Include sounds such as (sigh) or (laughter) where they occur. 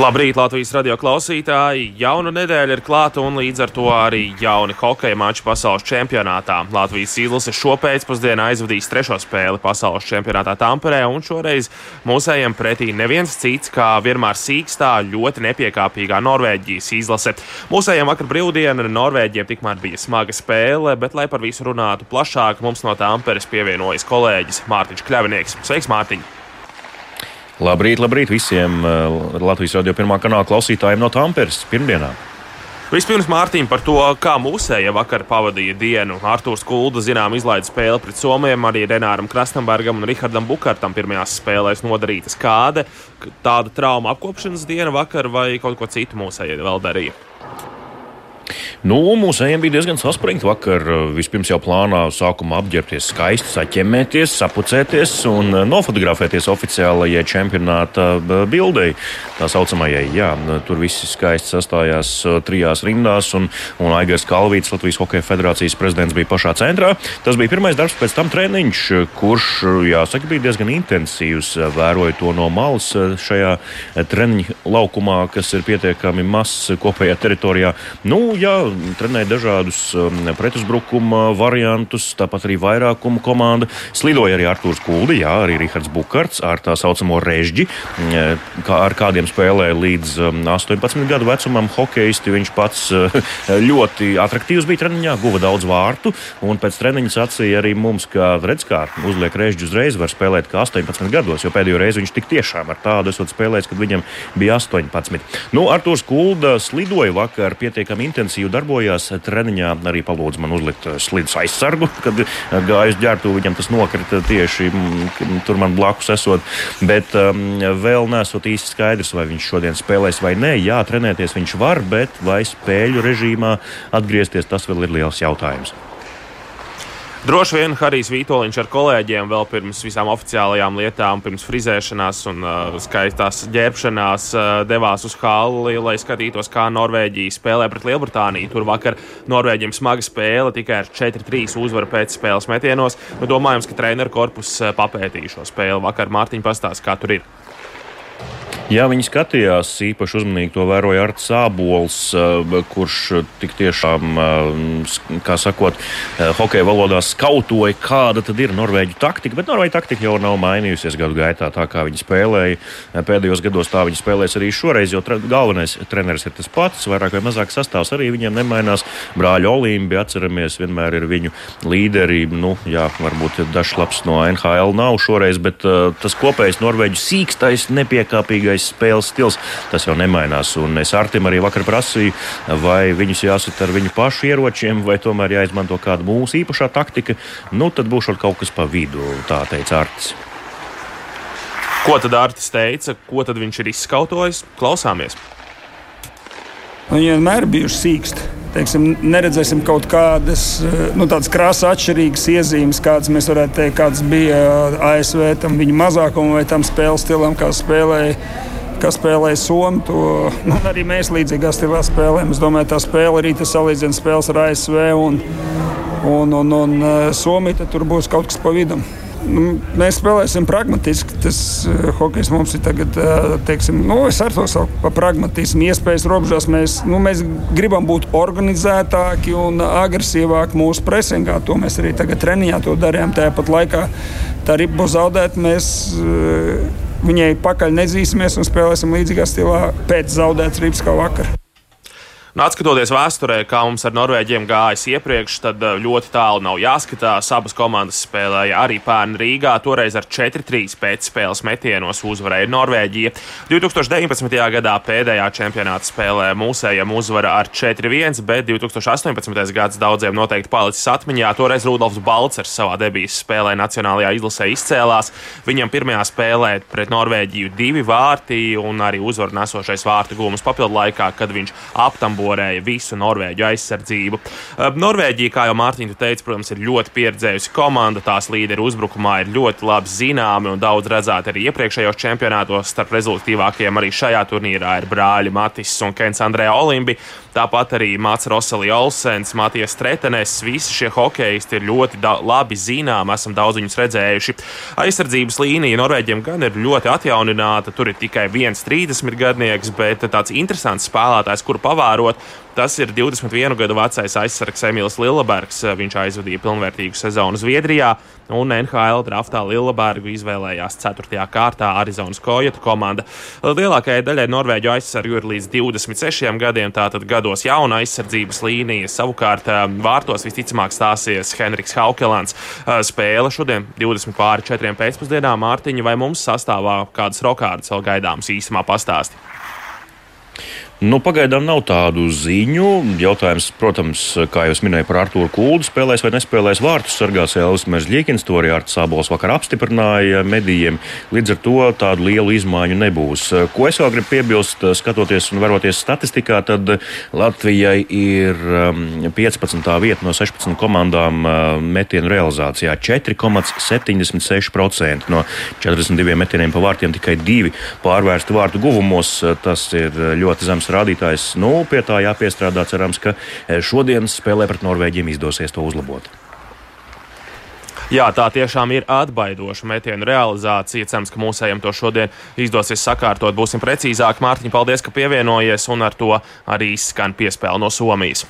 Labrīt, Latvijas radio klausītāji! Jauna nedēļa ir klāta un līdz ar to arī jauni hokeja mači pasaules čempionātā. Latvijas izlase šo pēcpusdienu aizvadīs trešo spēli pasaules čempionātā Tamperē, un šoreiz mūsējiem pretī neviens cits kā vienmēr sīkstā ļoti nepiekāpīgā Norvēģijas izlase. Mūsējiem vakar brīvdiena Norvēģiem tikmēr bija smaga spēle, bet, lai par visu runātu plašāk, mums no Tamperes pievienojas kolēģis Mārtiņš Kļavinieks. Sveiks, Mārtiņ! Labrīt, labrīt visiem uh, Latvijas radio pirmā kanāla klausītājiem no Tamperes pirmdienā. Vispirms Mārtiņš par to, kā mūsēja vakar pavadīja dienu. Arthurs Kulda, zinām, izlaida spēli pret Somijam, arī Renāram Krasnambergam un Rihardam Bukartam pirmajās spēlēs nodarītas kāda. Tāda trauma apkopšanas diena vakar vai kaut ko citu mūsēja vēl darīja? Nu, mūsējiem bija diezgan saspringti vakar. Vispirms jau plānā sākumā apģērbties skaisti, saķemmēties, sapucēties un nofotografēties oficiālajai čempionāta bildei. Tā saucamajai, jā, tur visi skaisti sastājās trijās rindās, un, un Aigars Kalvīts, Latvijas Hokeja federācijas prezidents, bija pašā centrā. Tas bija pirmais darbs, pēc tam treniņš, kurš, jāsaka, bija diezgan intensīvs. Vēroju to no malas šajā treniņa laukumā, kas ir pietiekami mazs kopējā teritorijā. Nu, jā, trenēja dažādus um, pretuzbrukuma variantus, tāpat arī vairākuma komanda. Slidoja arī Arthurs Kuldi, jā, arī Rihards Bukarts ar tā saucamo režģi, mm, kā ar kādiem spēlēja līdz 18 um, gadu vecumam hokeisti. Viņš pats uh, (laughs) ļoti attraktīvs bija treniņā, guva daudz vārtu, un pēc treniņa sacīja arī mums, ka redz, kā uzliek režģi uzreiz var spēlēt kā 18 gados, jo pēdējo reizi viņš tik tiešām ar tādu esot spēlējis, kad viņam bija 18. Nu, Arthurs Kulda slidoja vakar pietiekami intensīvi darbojās treniņā, arī palūdza man uzlikt eh, slidus aizsargu, (laughs) kad eh, gāju uz ģērbtuvi. Viņam tas nokrita tieši mm, tur man blakus esot. Bet um, vēl nesot īsti skaidrs, vai viņš šodien spēlēs vai nē. Jā, trenēties viņš var, bet vai spēļu režīmā atgriezties, tas vēl ir liels jautājums. Droši vien Harijs Vitoļņš ar kolēģiem vēl pirms visām oficiālajām lietām, pirms frizēšanās un uh, skaistās ģērbšanās uh, devās uz Halli, lai skatītos, kā Norvēģija spēlē pret Lielbritāniju. Tur vakar Norvēģiem smaga spēle, tikai ar 4-3 uzvaru pēc spēles metienos. Nu, domājams, ka treneru korpus uh, papētīja šo spēli. Vakar Mārtiņa pastāsta, kā tur ir. Jā, viņi skatījās īpaši uzmanīgi. To vēroja Arts Sābols, eh, kurš tik tiešām, eh, kā sakot, eh, hokeja valodā skautoja, kāda tad ir norvēģu taktika. Bet norvēģu taktika jau nav mainījusies gadu gaitā, tā kā viņi spēlēja. Pēdējos gados tā viņi spēlēs arī šoreiz, jo tre, galvenais treneris ir tas pats, vairāk vai mazāk sastāvs arī viņiem nemainās. Brāļa Olimpi, atceramies, vienmēr ir viņu līderi. Nu, jā, varbūt dažs labs no NHL nav šoreiz, bet uh, tas kopējais norvēģu sīkstais, nepiekāpīgais spēlētājs spēles stils. Tas jau nemainās. Un es Artim arī vakar prasīju, vai viņus jāsit ar viņu pašu ieročiem, vai tomēr jāizmanto kāda mūsu īpašā taktika. Nu, tad būs kaut kas pa vidu, tā teica Artis. Ko tad Artis teica, ko tad viņš ir izskautojis? Klausāmies! Viņi vienmēr bijuši sīksti. Teiksim, neredzēsim kaut kādas nu, krāsas atšķirīgas iezīmes, kādas mēs varētu teikt, kādas bija ASV tam viņa mazākuma vai tam spēles stilam, kā spēlēja kas spēlē Somiju. To nu, arī mēs līdzīgā stilā spēlējam. Es domāju, tā spēle arī tas salīdzina spēles ar ASV un, un, un, un eh, Somiju. Tur būs kaut kas pa vidu. Nu, mēs spēlēsim pragmatiski. Tas uh, hokejs mums ir tagad, uh, teiksim, nu, es ar to saucu par pragmatismu. Iespējas robežās mēs, nu, mēs gribam būt organizētāki un agresīvāki mūsu presingā. To mēs arī tagad treniņā darījām. Tāpat laikā tā ripa būs zaudēta. Mēs, uh, viņai pakaļ nezīsimies un spēlēsim līdzīgā stilā pēc zaudētas rīpas kā vakar. Nu, atskatoties vēsturē, kā mums ar Norvēģiem gājis iepriekš, tad eh, ļoti tālu nav jāskatās. Abas komandas spēlēja arī pērn Rīgā, toreiz ar 4-3 pēcspēles metienos uzvarēja Norvēģija. 2019. gadā pēdējā čempionāta spēlē mūsējiem uzvara ar 4-1, bet 2018. gads daudziem noteikti palicis atmiņā. Toreiz Rudolfs Balcers savā debijas spēlē Nacionālajā izlasē izcēlās. Viņam pirmajā spēlē pret Norvēģiju divi vārti un arī uzvaru nesošais vārtu gūmas papildu laikā, kad viņš aptam nosaborēja visu Norvēģu aizsardzību. Norvēģija, kā jau Mārtiņš teica, protams, ir ļoti pieredzējusi komanda. Tās līderi uzbrukumā ir ļoti labi zināmi un daudz redzēti arī iepriekšējos čempionātos. Starp rezultatīvākajiem arī šajā turnīrā ir brāļi Matis un Kens Andrejā Olimbi. Tāpat arī Mats Roseli Olsens, Matijas Tretenes. Visi šie hokeisti ir ļoti labi zināmi, esam daudz viņus redzējuši. Aizsardzības līnija Norvēģiem gan ir ļoti atjaunināta. Tur ir tikai viens 30 gadnieks, bet tāds interesants spēlētājs, kuru pavārot. Tas ir 21 gadu vecais aizsargs Emīls Lielbergs. Viņš aizvadīja pilnvērtīgu sezonu Zviedrijā, un NHL draftā Lielbergu izvēlējās 4. kārtā Arizonas Kojota komanda. Lielākajai daļai Norvēģu aizsargu ir līdz 26 gadiem, tātad gados jauna aizsardzības līnija. Savukārt vārtos visticamāk stāsies Henriks Haukelants. Spēle šodien 20 pāri 4 pēcpusdienā Mārtiņa vai mums sastāvā kādas rokādas vēl gaidāmas īsumā pastāstīt. Nu, pagaidām nav tādu ziņu. Jautājums, protams, kā jau minēju par Arthuru Kuldu, spēlēs vai nespēlēs vārtus sargās Elvis Meržģīkins. To arī Arts Sābols vakar apstiprināja medijiem. Līdz ar to tādu lielu izmaiņu nebūs. Ko es vēl gribu piebilst, skatoties un varoties statistikā, tad Latvijai ir 15. Um, vieta no 16 komandām uh, metienu realizācijā - 4,76% no 42 metieniem pa vārtiem, tikai divi pārvērsti vārtu guvumos. Tas ir ļoti zems rādītājs. Nu, pie tā jāpiestrādā. Cerams, ka eh, šodienas spēlē pret Norvēģiem izdosies to uzlabot. Jā, tā tiešām ir atbaidoša metienu realizācija. Cerams, ka mūsējiem to šodien izdosies sakārtot. Būsim precīzāki. Mārtiņ, paldies, ka pievienojies, un ar to arī skan piespēle no Somijas.